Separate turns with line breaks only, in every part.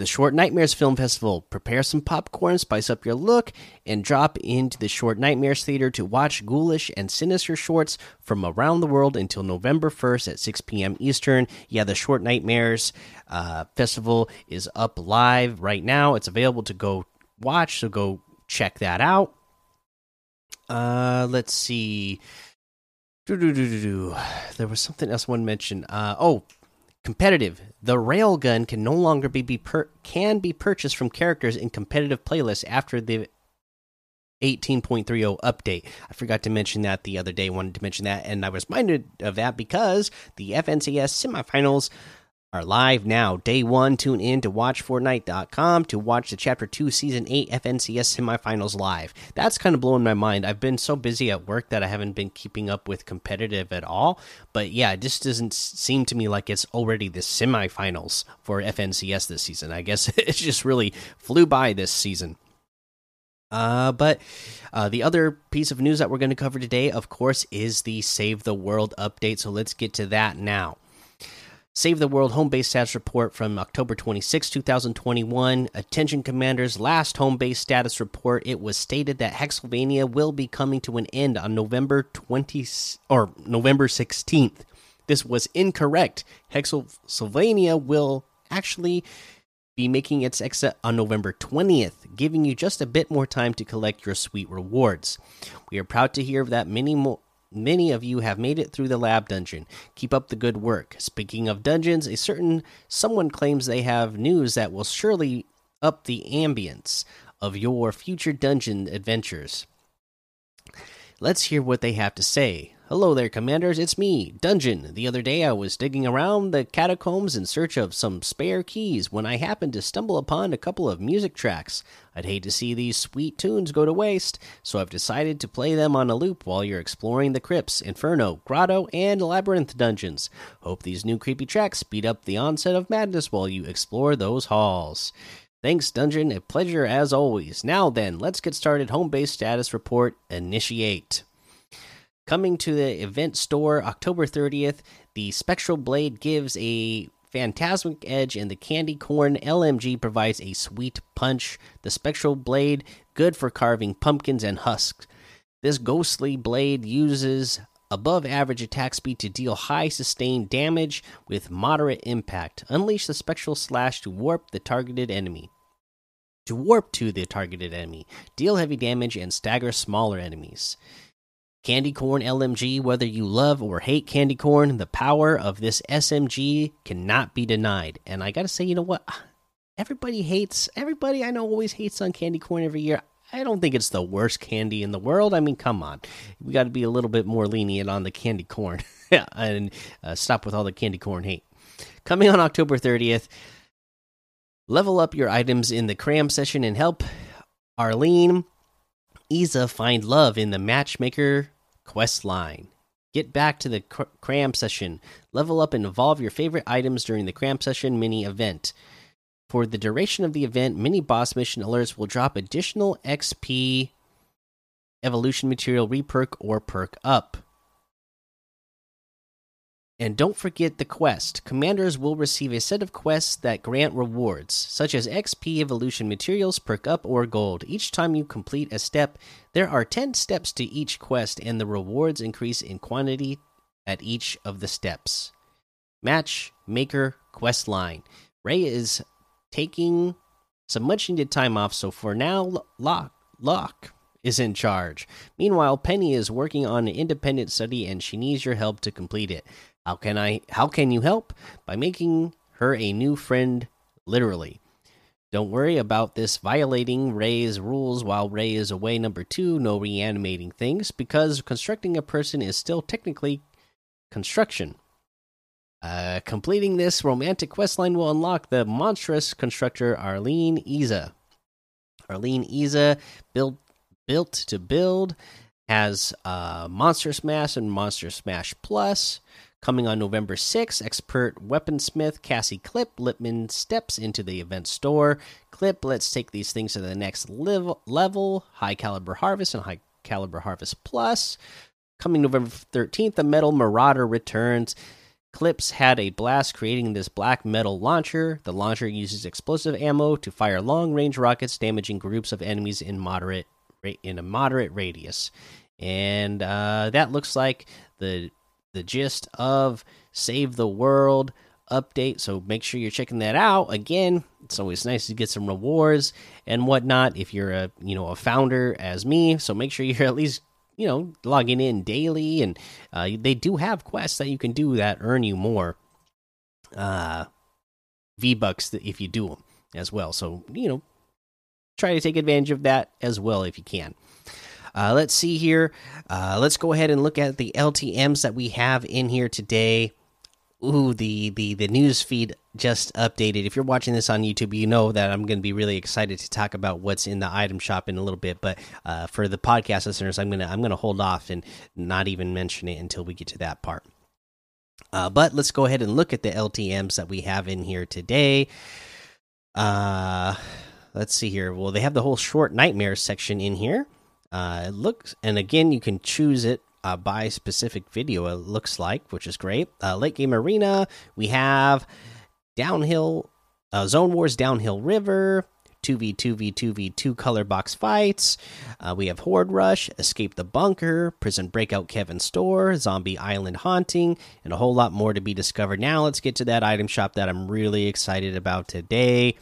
the Short Nightmares Film Festival. Prepare some popcorn, spice up your look, and drop into the Short Nightmares Theater to watch ghoulish and sinister shorts from around the world until November 1st at 6 p.m. Eastern. Yeah, the Short Nightmares uh, Festival is up live right now. It's available to go watch, so go check that out. Uh, let's see. Doo -doo -doo there was something else I want to mention. Uh, oh, competitive. The railgun can no longer be, be per can be purchased from characters in competitive playlists after the 18.30 update. I forgot to mention that the other day. Wanted to mention that, and I was reminded of that because the FNCS semifinals are live now. Day one, tune in to watchfortnite.com to watch the Chapter 2 Season 8 FNCS semifinals live. That's kind of blowing my mind. I've been so busy at work that I haven't been keeping up with competitive at all. But yeah, it just doesn't seem to me like it's already the semifinals for FNCS this season. I guess it just really flew by this season. Uh, but uh, the other piece of news that we're going to cover today, of course, is the Save the World update. So let's get to that now. Save the World home base status report from October 26, 2021. Attention commanders, last home base status report. It was stated that Hexylvania will be coming to an end on November 20 or November 16th. This was incorrect. Hexylvania will actually be making its exit on November 20th, giving you just a bit more time to collect your sweet rewards. We are proud to hear that many more Many of you have made it through the lab dungeon. Keep up the good work. Speaking of dungeons, a certain someone claims they have news that will surely up the ambience of your future dungeon adventures. Let's hear what they have to say. Hello there, commanders. It's me, Dungeon. The other day I was digging around the catacombs in search of some spare keys when I happened to stumble upon a couple of music tracks. I'd hate to see these sweet tunes go to waste, so I've decided to play them on a loop while you're exploring the crypts, inferno, grotto, and labyrinth dungeons. Hope these new creepy tracks speed up the onset of madness while you explore those halls. Thanks, Dungeon. A pleasure as always. Now then, let's get started. Home base status report initiate. Coming to the event store October 30th, the Spectral Blade gives a phantasmic edge, and the Candy Corn LMG provides a sweet punch. The Spectral Blade, good for carving pumpkins and husks. This ghostly blade uses above average attack speed to deal high sustained damage with moderate impact. Unleash the Spectral Slash to warp the targeted enemy. To warp to the targeted enemy, deal heavy damage and stagger smaller enemies. Candy Corn LMG, whether you love or hate candy corn, the power of this SMG cannot be denied. And I got to say, you know what? Everybody hates, everybody I know always hates on candy corn every year. I don't think it's the worst candy in the world. I mean, come on. We got to be a little bit more lenient on the candy corn and uh, stop with all the candy corn hate. Coming on October 30th, level up your items in the cram session and help Arlene Isa find love in the Matchmaker quest line. Get back to the cr cram session, level up and evolve your favorite items during the cram session mini event. For the duration of the event, mini boss mission alerts will drop additional XP, evolution material reperk, or perk up. And don't forget the quest. Commanders will receive a set of quests that grant rewards, such as XP evolution materials, perk up, or gold. Each time you complete a step, there are 10 steps to each quest, and the rewards increase in quantity at each of the steps. Match Maker Quest Line. Ray is taking some much needed time off, so for now, Lock, Lock is in charge. Meanwhile, Penny is working on an independent study and she needs your help to complete it. How can I how can you help? By making her a new friend literally. Don't worry about this violating Ray's rules while Ray is away. Number two, no reanimating things because constructing a person is still technically construction. Uh, completing this romantic questline will unlock the monstrous constructor Arlene Isa. Arlene Isa built built to build has uh, Monster Smash and Monster Smash Plus. Coming on November 6th, expert weaponsmith Cassie Clip Lipman steps into the event store, clip. Let's take these things to the next level. Level high caliber harvest and high caliber harvest plus. Coming November 13th, the Metal Marauder returns. Clips had a blast creating this black metal launcher. The launcher uses explosive ammo to fire long-range rockets, damaging groups of enemies in moderate in a moderate radius. And uh, that looks like the the gist of Save the World update. So make sure you're checking that out. Again, it's always nice to get some rewards and whatnot if you're a you know a founder as me. So make sure you're at least you know logging in daily, and uh, they do have quests that you can do that earn you more uh, V bucks if you do them as well. So you know try to take advantage of that as well if you can. Uh, let's see here. Uh, let's go ahead and look at the LTM's that we have in here today. Ooh, the the the news feed just updated. If you're watching this on YouTube, you know that I'm going to be really excited to talk about what's in the item shop in a little bit. But uh, for the podcast listeners, I'm gonna I'm gonna hold off and not even mention it until we get to that part. Uh, but let's go ahead and look at the LTM's that we have in here today. Uh, let's see here. Well, they have the whole short nightmare section in here. Uh, it looks, and again, you can choose it uh, by specific video. It looks like, which is great. Uh, late game arena. We have downhill uh, zone wars, downhill river. 2v2v2v2 color box fights. Uh, we have Horde Rush, Escape the Bunker, Prison Breakout Kevin Store, Zombie Island Haunting, and a whole lot more to be discovered. Now, let's get to that item shop that I'm really excited about today.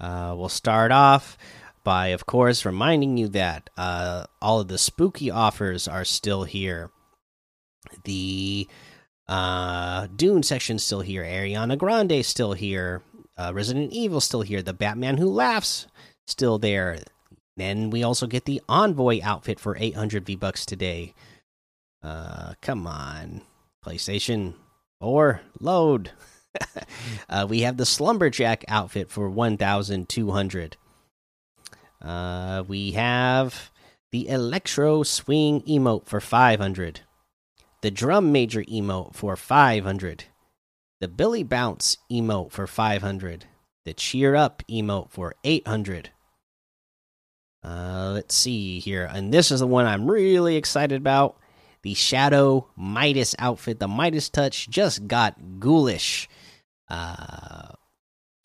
Uh, we'll start off by, of course, reminding you that uh, all of the spooky offers are still here. The uh, Dune section still here. Ariana Grande still here. Uh, Resident Evil still here. The Batman Who Laughs still there. Then we also get the Envoy outfit for 800 V bucks today. Uh, come on, PlayStation or load. uh, we have the Slumberjack outfit for 1,200. Uh, we have the Electro Swing emote for 500. The Drum Major emote for 500. The Billy Bounce emote for 500. The Cheer Up emote for 800. Uh, let's see here. And this is the one I'm really excited about. The Shadow Midas outfit. The Midas touch just got ghoulish. Uh,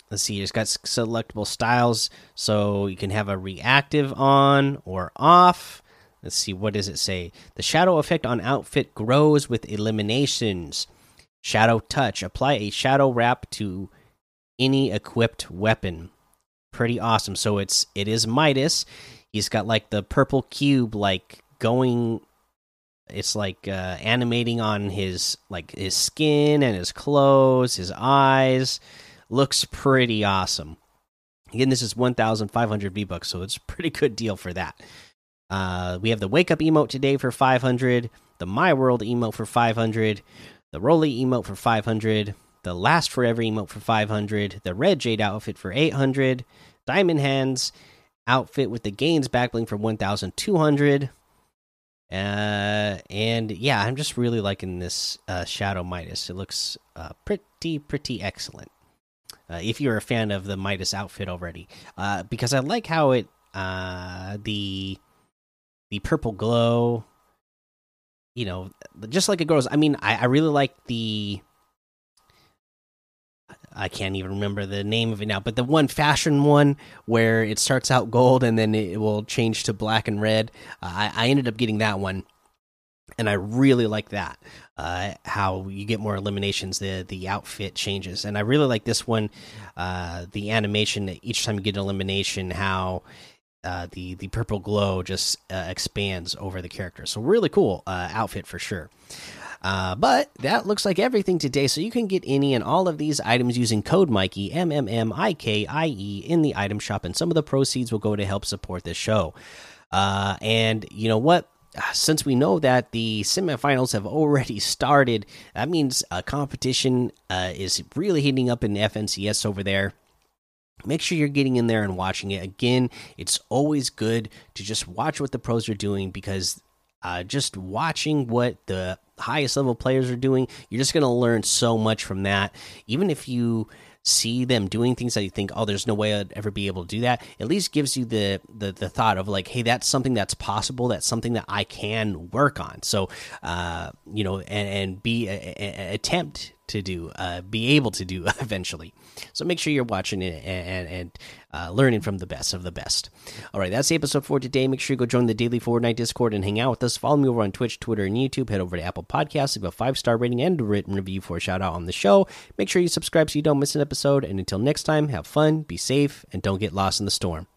let's see, it's got selectable styles, so you can have a reactive on or off. Let's see, what does it say? The shadow effect on outfit grows with eliminations. Shadow touch. Apply a shadow wrap to any equipped weapon. Pretty awesome. So it's it is Midas. He's got like the purple cube like going it's like uh, animating on his like his skin and his clothes, his eyes. Looks pretty awesome. Again, this is 1,500 V bucks, so it's a pretty good deal for that. Uh, we have the wake up emote today for 500, the My World emote for 500, the Roly emote for 500, the Last Forever emote for 500, the Red Jade outfit for 800, Diamond Hands outfit with the Gains backbling for 1,200. Uh, and yeah, I'm just really liking this uh, Shadow Midas. It looks uh, pretty, pretty excellent. Uh, if you're a fan of the Midas outfit already, uh, because I like how it uh, the the purple glow, you know, just like it grows. I mean, I, I really like the I can't even remember the name of it now, but the one fashion one where it starts out gold and then it will change to black and red. Uh, I, I, ended up getting that one, and I really like that. Uh, how you get more eliminations, the the outfit changes, and I really like this one. Uh, the animation each time you get an elimination, how uh, the the purple glow just uh, expands over the character. So really cool uh, outfit for sure. Uh, but that looks like everything today. So you can get any and all of these items using code Mikey M M M I K I E in the item shop, and some of the proceeds will go to help support this show. And you know what? Since we know that the semifinals have already started, that means a competition uh, is really heating up in FNCS over there make sure you're getting in there and watching it again it's always good to just watch what the pros are doing because uh, just watching what the highest level players are doing. You're just going to learn so much from that. Even if you see them doing things that you think, oh, there's no way I'd ever be able to do that. At least gives you the the the thought of like, hey, that's something that's possible. That's something that I can work on. So, uh, you know, and and be a, a, attempt to do, uh, be able to do eventually. So make sure you're watching it and and uh, learning from the best of the best. All right, that's the episode for today. Make sure you go join the Daily Fortnite Discord and hang out with us. Follow me over on Twitch, Twitter, and YouTube. Head over to Apple Podcasts, leave a five star rating and a written review for a shout out on the show. Make sure you subscribe so you don't miss an episode. And until next time, have fun, be safe, and don't get lost in the storm.